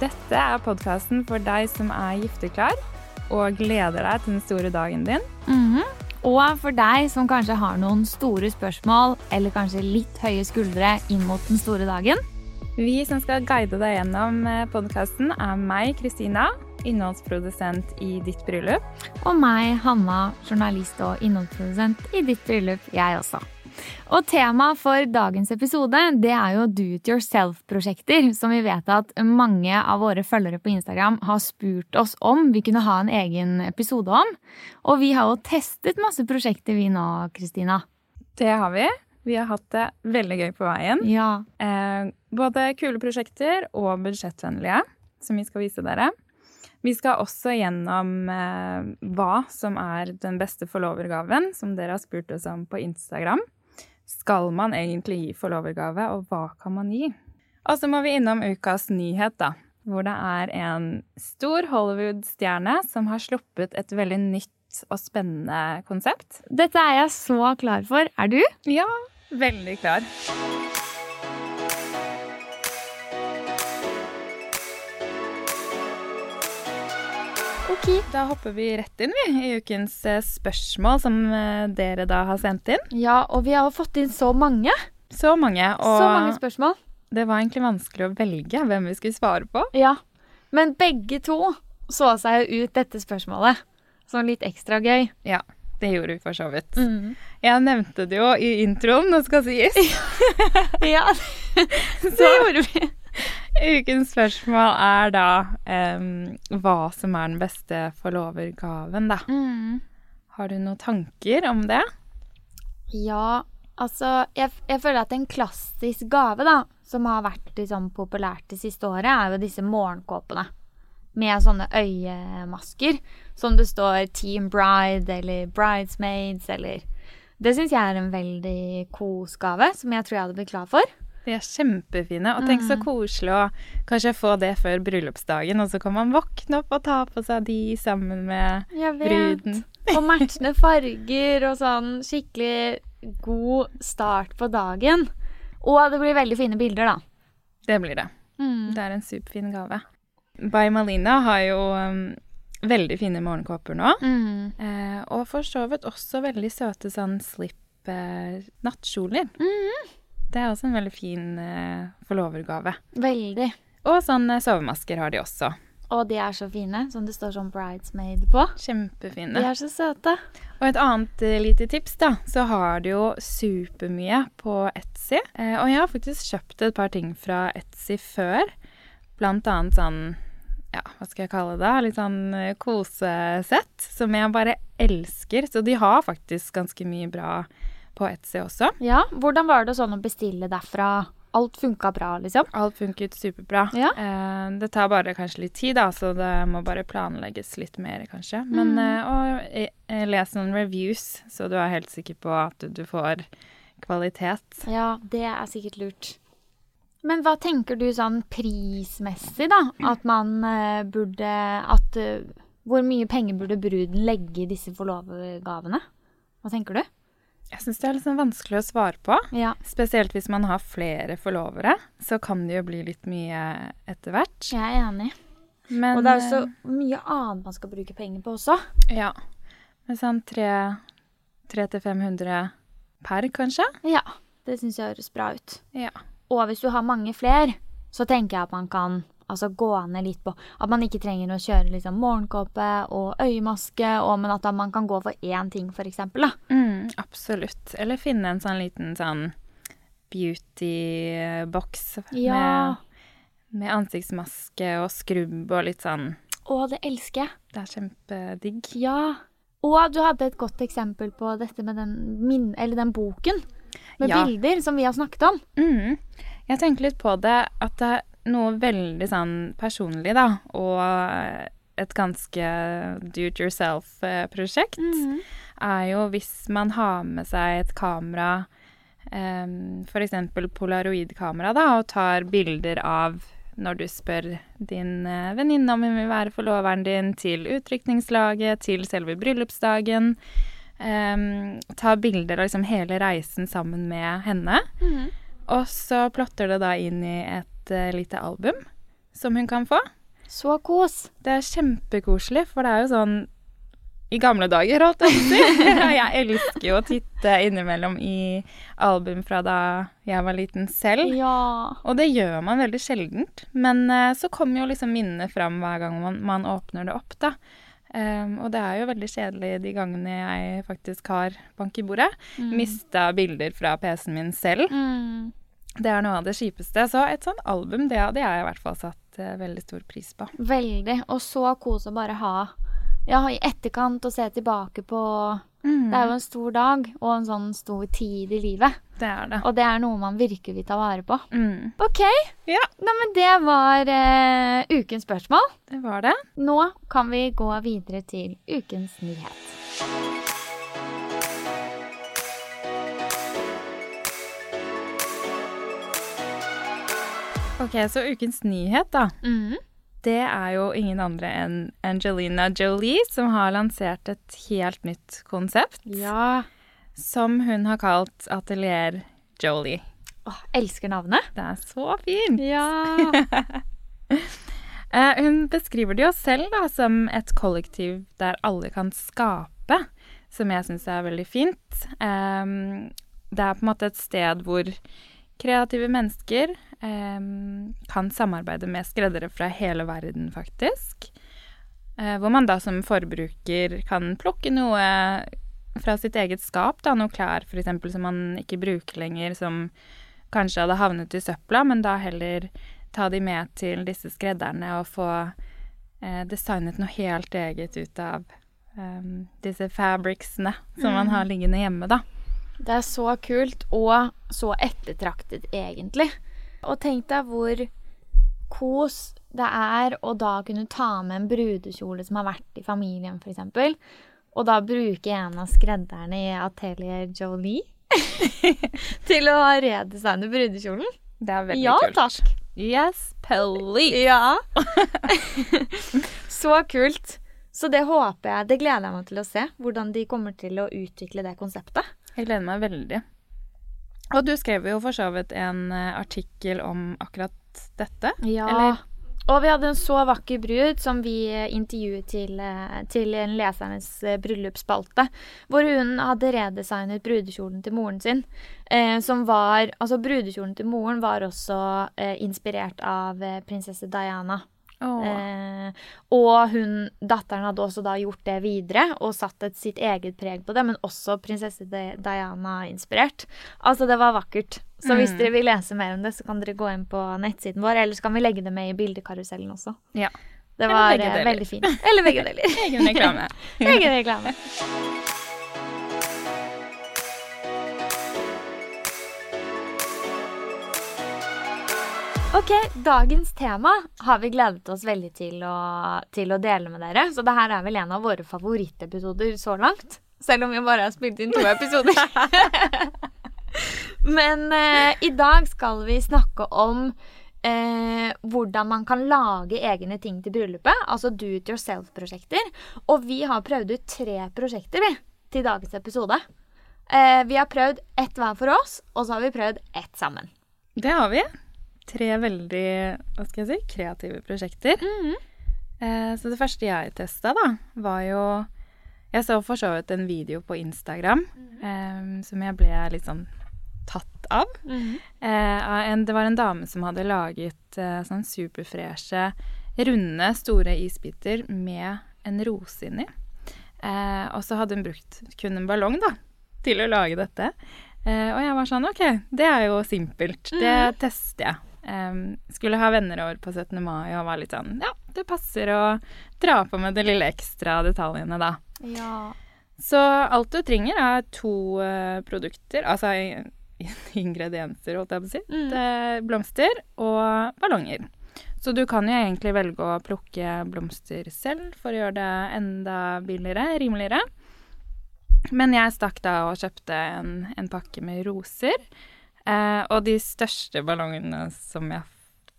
Dette er podkasten for deg som er gifteklar og gleder deg til den store dagen din. Mhm. Og for deg som kanskje har noen store spørsmål eller kanskje litt høye skuldre inn mot den store dagen. Vi som skal guide deg gjennom podkasten, er meg, Kristina, innholdsprodusent i Ditt bryllup. Og meg, Hanna, journalist og innholdsprodusent i Ditt bryllup, jeg også. Og temaet for dagens episode det er jo do it yourself-prosjekter, som vi vet at mange av våre følgere på Instagram har spurt oss om vi kunne ha en egen episode om. Og vi har jo testet masse prosjekter vi nå, Kristina. Det har vi. Vi har hatt det veldig gøy på veien. Ja. Eh, både kule prosjekter og budsjettvennlige, som vi skal vise dere. Vi skal også gjennom eh, hva som er den beste forlovergaven, som dere har spurt oss om på Instagram. Skal man egentlig gi forlovergave, og hva kan man gi? Og så må vi innom ukas nyhet, da. Hvor det er en stor Hollywood-stjerne som har sluppet et veldig nytt og spennende konsept. Dette er jeg så klar for. Er du? Ja, veldig klar. Ok, da hopper vi rett inn vi, i ukens eh, spørsmål som eh, dere da har sendt inn. Ja, og vi har fått inn så mange. Så mange, og Så mange spørsmål. det var egentlig vanskelig å velge hvem vi skulle svare på. Ja. Men begge to så seg jo ut dette spørsmålet som litt ekstra gøy. Ja, det gjorde vi for så vidt. Mm. Jeg nevnte det jo i introen, nå skal sies. Ja, det gjorde vi. Ukens spørsmål er da um, hva som er den beste forlovergaven, da. Mm. Har du noen tanker om det? Ja, altså jeg, jeg føler at en klassisk gave, da, som har vært liksom, populært det siste året, er jo disse morgenkåpene. Med sånne øyemasker som det står Team Bride eller Bridesmaids eller Det syns jeg er en veldig kos gave, som jeg tror jeg hadde blitt glad for. De er kjempefine. Og tenk så koselig å kanskje få det før bryllupsdagen, og så kan man våkne opp og ta på seg de sammen med bruden. Og matchende farger og sånn skikkelig god start på dagen. Og det blir veldig fine bilder, da. Det blir det. Mm. Det er en superfin gave. By Malina har jo um, veldig fine morgenkåper nå. Mm. Eh, og for så vidt også veldig søte sånn slip eh, nattkjoler. Det er også en veldig fin eh, forlovergave. Veldig. Og sånne sovemasker har de også. Og de er så fine, som det står sånn bridesmaid på. Kjempefine. De er så søte. Og et annet eh, lite tips, da, så har de jo supermye på Etsy. Eh, og jeg har faktisk kjøpt et par ting fra Etsy før. Blant annet sånn ja, hva skal jeg kalle det? Litt sånn eh, kosesett, som jeg bare elsker. Så de har faktisk ganske mye bra på Etsy også. Ja, Hvordan var det sånn å bestille derfra? Alt funka bra, liksom? Alt funket superbra. Ja. Eh, det tar bare kanskje litt tid, da, så det må bare planlegges litt mer, kanskje. Men Mm. eh, og eh, eh, les noen reviews, så du er helt sikker på at du, får kvalitet. Ja, det er sikkert lurt. Men hva tenker du sånn prismessig, da? At man eh, burde At uh, Hvor mye penger burde bruden legge i disse forlovegavene? Hva tenker du? Syns det er sånn vanskelig å svare på. Ja. Spesielt hvis man har flere forlovere, så kan det jo bli litt mye etter hvert. Jeg er enig. Men Og det er jo så mye annet man skal bruke penger på også. eh, Ja. Men sånn 300-500 per, kanskje? Ja, det syns jeg høres bra ut. Ja. Og hvis du har mange flere, så tenker jeg at man kan altså, gå ned litt på At man ikke trenger å kjøre liksom, morgenkåpe og øyemaske, og, men at man kan gå for én ting, for. Da. Mm, absolutt. Eller finne en sånn liten sånn beauty-boks Ja. med, med ansiktsmaske og skrubb og litt sånn Å, det elsker jeg. Det er kjempedigg. Ja. Og du hadde et godt eksempel på dette med den, min, eller den boken med Ja. bilder som vi har snakket om. Mm. Jeg tenker litt på det at det, noe veldig sånn personlig, da, og et ganske do it yourself-prosjekt, Mhm. er jo hvis man har med seg et kamera, um, f.eks. polaroidkamera, da, og tar bilder av når du spør din uh, venninne om hun vil være forloveren din, til utrykningslaget, til selve bryllupsdagen. Um, ta bilder av liksom hele reisen sammen med henne. Mhm. Og så plotter det da inn i et uh, lite album som hun kan få. Så kos. Det er kjempekoselig, for det er jo sånn i gamle dager, holdt jeg på å si. jeg elsker jo å titte innimellom i album fra da jeg var liten selv. Ja. Og det gjør man veldig sjeldent. Men uh, så kommer jo liksom minnene fram hver gang man, man åpner det opp, da. Um, og det er jo veldig kjedelig de gangene jeg faktisk har bank i bordet. Mista bilder fra PC-en min selv. Mm. Det er noe av det kjipeste. Så et sånt album, det hadde jeg i hvert fall satt eh, veldig stor pris på. Veldig. Og så kos å bare ha ja, i etterkant og se tilbake på Mm. Det er jo en stor dag og en sånn stor tid i livet. Det er det. Og det er noe man virkelig vil ta vare på. Mm. OK. Ja. Nei, men det var eh, ukens spørsmål. Det var det. Nå kan vi gå videre til ukens nyhet. Ok, så ukens nyhet, da. Mm. Det er jo ingen andre enn Angelina Jolie som har lansert et helt nytt konsept. Ja. Som hun har kalt Atelier Jolie. Åh, elsker navnet. Det er så fint! Ja. Eh, hun beskriver det jo selv da, som et kollektiv der alle kan skape, som jeg syns er veldig fint. Ehm, det er på en måte et sted hvor kreative mennesker eh, kan samarbeide med skreddere fra hele verden, faktisk. Eh, hvor man da som forbruker kan plukke noe fra sitt eget skap, da, noe klær f.eks. som man ikke bruker lenger, som kanskje hadde havnet i søpla, men da heller ta de med til disse skredderne og få eh, designet noe helt eget ut av em, disse fabricsene som man har liggende hjemme, da. Det er så kult og så ettertraktet, egentlig. Og tenk deg hvor kos det er å da kunne ta med en brudekjole som har vært i familien, f.eks. Og da bruke en av skredderne i Atelier Jolie til å redesigne brudekjolen. Det er veldig Ja kult. takk. Yes, please! Ja. så kult. Så det håper jeg, det gleder jeg meg til å se. Hvordan de kommer til å utvikle det konseptet. Jeg gleder meg veldig. Og du skrev jo for så vidt en eh, artikkel om akkurat dette. Ja. Eller? Og vi hadde en så vakker brud som vi eh, intervjuet til, eh, til en lesernes bryllupsspalte. Hvor hun hadde redesignet brudekjolen til moren sin. Eh, som var Altså, brudekjolen til moren var også eh, inspirert av prinsesse Diana. Eh, og hun, datteren hadde også da gjort det videre og satt et sitt eget preg på det, men også prinsesse Diana-inspirert. Altså, det var vakkert. Så hvis Mm. dere vil lese mer om det, så kan dere gå inn på nettsiden vår, eller så kan vi legge det med i bildekarusellen også. Ja. Det var eh, veldig fint. Eller begge deler. Egen reklame. Egen reklame. Ok, dagens tema har vi gledet oss veldig til å, til å dele med dere. Så det her er vel en av våre favorittepisoder så langt. Selv om vi bare har spilt inn to episoder. Men eh, i dag skal vi snakke om eh, hvordan man kan lage egne ting til bryllupet. Altså do it yourself-prosjekter. Og vi har prøvd ut tre prosjekter vi, til dagens episode. Eh, vi har prøvd ett hver for oss, og så har vi prøvd ett sammen. Det har vi. Tre veldig hva skal jeg si, kreative prosjekter. Eh, så det første jeg testa, da, var jo Jeg så for så vidt en video på Instagram eh, som jeg ble litt sånn tatt av. Eh, en, det var en dame som hadde laget eh, sånn superfreshe, runde, store isbiter med en rose inni. Eh, og så hadde hun brukt kun en ballong, da, til å lage dette. Eh, og jeg var sånn OK, det er jo simpelt. Det tester jeg. Em, skulle ha venner over på 17. mai og var litt sånn Ja, det passer å dra på med de lille ekstra detaljene, da. Ja. Så alt du trenger er to uh, produkter. Altså ingredienser, holdt jeg på å si. Mm. Det er blomster og ballonger. Så du kan jo egentlig velge å plukke blomster selv for å gjøre det enda billigere, rimeligere. Men jeg stakk da og kjøpte en, en pakke med roser. Eh, og de største ballongene som jeg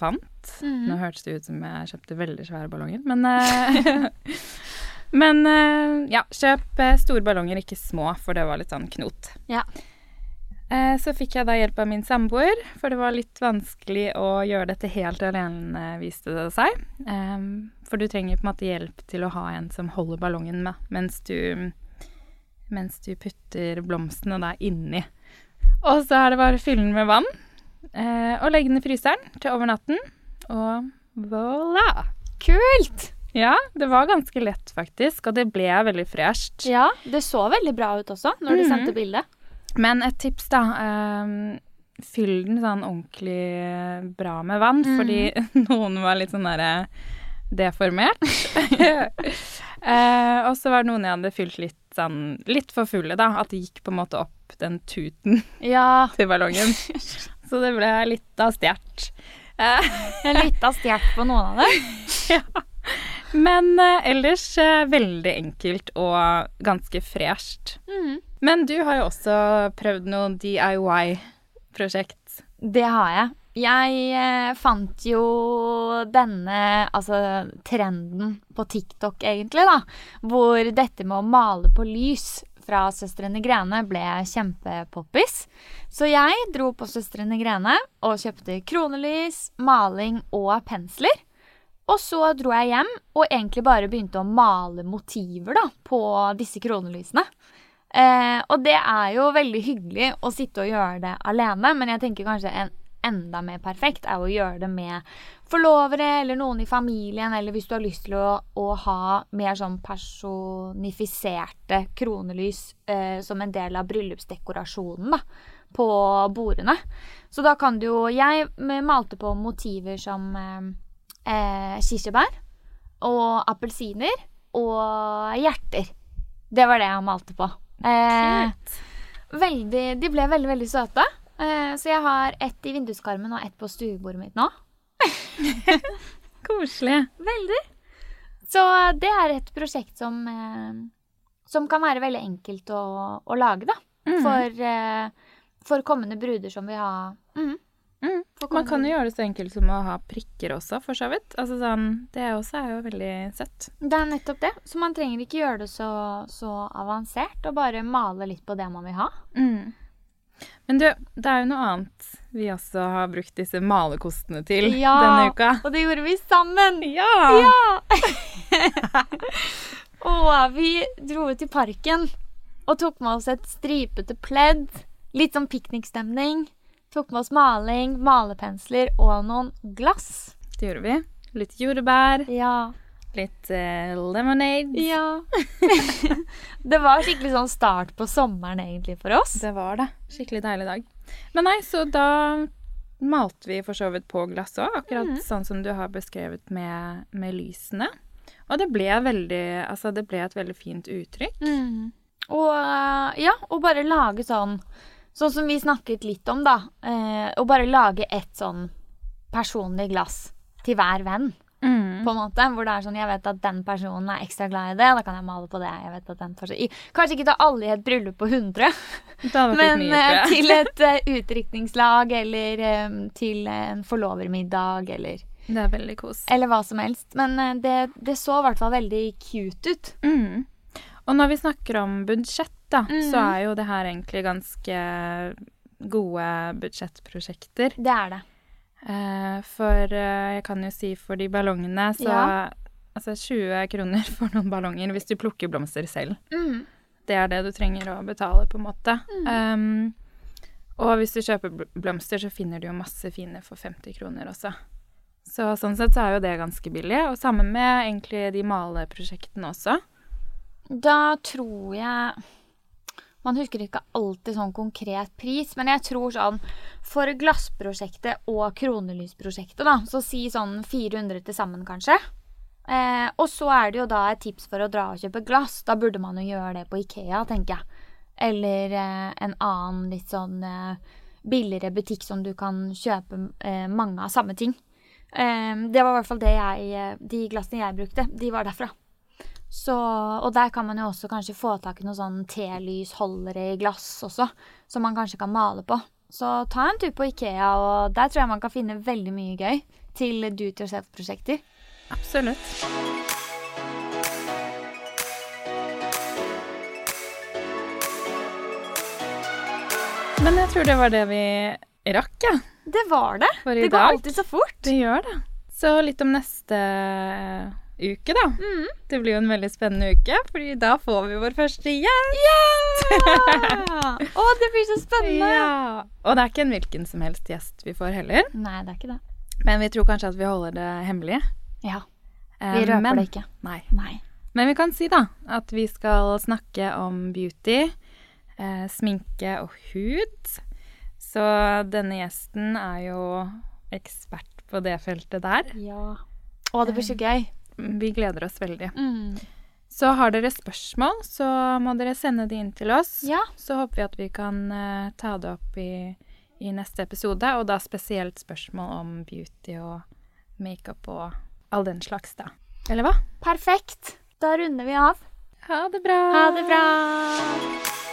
fant Mhm. Nå hørtes det ut som jeg kjøpte veldig svære ballonger, men eh, Men eh, ja, kjøp eh, store ballonger, ikke små, for det var litt sånn knot. Ja. Eh, Så fikk jeg da hjelp av min samboer, for det var litt vanskelig å gjøre dette helt alene, viste det seg. Em, For du trenger på en måte hjelp til å ha en som holder ballongen med, mens du, mens du putter blomstene da inni. Og så er det bare å fylle den med vann, eh, og legge den i fryseren til over natten, og voilà! Kult! Ja, det var ganske lett faktisk, og det ble veldig fresht. Ja, det så veldig bra ut også, når du mm. sendte bildet. Men et tips, da. ehm, fyll den sånn ordentlig bra med vann, mm. fordi noen var litt sånn derre deformert. Eh, og så var det noen jeg hadde fylt litt sånn litt for fulle, da. At det gikk på en måte opp den tuten Ja, til ballongen. Så det ble litt av stjert. Eh, litt av stjert på noen av dem. men eh, ellers eh, veldig enkelt og ganske fresht. Mm. Men du har jo også prøvd noe DIY-prosjekt. Det har jeg. Jeg eh, fant jo denne altså trenden på TikTok, egentlig, da. Hvor dette med å male på lys fra Søstrene Grene ble kjempepoppis. Så jeg dro på Søstrene Grene og kjøpte kronelys, maling og pensler. Og så dro jeg hjem og egentlig bare begynte å male motiver da, på disse kronelysene. Eh, og det er jo veldig hyggelig å sitte og gjøre det alene, men jeg tenker kanskje en enda mer perfekt er å gjøre det med forlovere eller noen i familien, eller hvis du har lyst til å, å ha mer sånn personifiserte kronelys eh, som en del av bryllupsdekorasjonen da, på bordene. Så da kan du jo Jeg malte på motiver som eh, eh, kirsebær og appelsiner og hjerter. Det var det jeg malte på. Eh, veldig, de ble veldig, veldig søte. Eh, så jeg har ett i vinduskarmen og ett på stuebordet mitt nå. Koselig. Veldig. Så det er et prosjekt som, eh, som kan være veldig enkelt å, å lage, da. Mm. For, eh, for kommende bruder som vil ha mm, Mm. Man kan jo gjøre det så enkelt som å ha prikker også, for så vidt. Altså sånn, det også er jo veldig søtt. Det er nettopp det. Så man trenger ikke gjøre det så, så avansert, og bare male litt på det man vil ha. Mm. Men du, det er jo noe annet vi også har brukt disse malekostene til Ja. denne uka. Ja, Og det gjorde vi sammen! Ja! Ja! og vi dro ut i parken og tok med oss et stripete pledd. Litt sånn piknikstemning. Tok med oss maling, malepensler og noen glass. Det gjorde vi. Litt jordbær, Ja. Litt uh, lemonade. Ja. det var skikkelig sånn start på sommeren egentlig for oss. Det var det. Skikkelig deilig dag. Men nei, så da malte vi for så vidt på glass òg, akkurat Mhm. sånn som du har beskrevet med, med lysene. Og det ble veldig Altså, det ble et veldig fint uttrykk. Mm. Og eh, ja, og bare lage sånn Sånn som vi snakket litt om, da. Eh, å bare lage et sånn personlig glass til hver venn, Mm. på en måte. Hvor det er sånn Jeg vet at den personen er ekstra glad i det, da kan jeg male på det. Jeg vet at den personen Kanskje ikke ta alle i et bryllup på 100, Det hadde vært litt men mye, eh, til et uh, utdrikningslag eller um, til en forlovermiddag eller Det er veldig kos. Eller hva som helst. Men uh, det, det så i hvert fall veldig cute ut. Mm. Og når vi snakker om budsjett, da, mm. så er jo det her egentlig ganske gode budsjettprosjekter. Det er det. Eh, for eh, jeg kan jo si for de ballongene, så Ja. Altså 20 kroner for noen ballonger hvis du plukker blomster selv. Mm. Det er det du trenger å betale, på en måte. Um, og hvis du kjøper blomster, så finner du jo masse fine for 50 kroner også. Så sånn sett så er jo det ganske billig. Og sammen med egentlig de maleprosjektene også. Da tror jeg Man husker ikke alltid sånn konkret pris, men jeg tror sånn For glassprosjektet og kronelysprosjektet, da, så si sånn 400 til sammen, kanskje. Eh, og så er det jo da et tips for å dra og kjøpe glass. Da burde man jo gjøre det på Ikea, tenker jeg. Eller eh, en annen litt sånn eh, billigere butikk som du kan kjøpe eh, mange av samme ting. Eh, det var i hvert fall det jeg eh, De glassene jeg brukte, de var derfra. Så, og der kan man jo også kanskje få tak i noen sånn telysholdere i glass også, som man kanskje kan male på. Så ta en tur på Ikea, og der tror jeg man kan finne veldig mye gøy til do it yourself-prosjekter. Absolutt. Men jeg tror det var det vi rakk, ja. Det var det. Det går alltid så fort. Det gjør det. Så litt om neste uke, da. Mm. Det blir jo en veldig spennende uke, fordi da får vi vår første gjest. Yeah! Å, det blir så spennende. Ja. Og det er ikke en hvilken som helst gjest vi får heller. Nei, det er ikke det. Men vi tror kanskje at vi holder det hemmelig. Ja, Eh, Vi røper men, det ikke. Nei. Nei. Men vi kan si da at vi skal snakke om beauty, eh, sminke og hud. Så denne gjesten er jo ekspert på det feltet der. Ja. Å, det blir så gøy. Vi gleder oss veldig. Mm. Så har dere spørsmål, så må dere sende de inn til oss. Ja. Så håper vi at vi kan uh, ta det opp i, i neste episode, og da spesielt spørsmål om beauty og makeup og all den slags, da. Eller hva? Perfekt. Da runder vi av. Ha det bra. Ha det bra.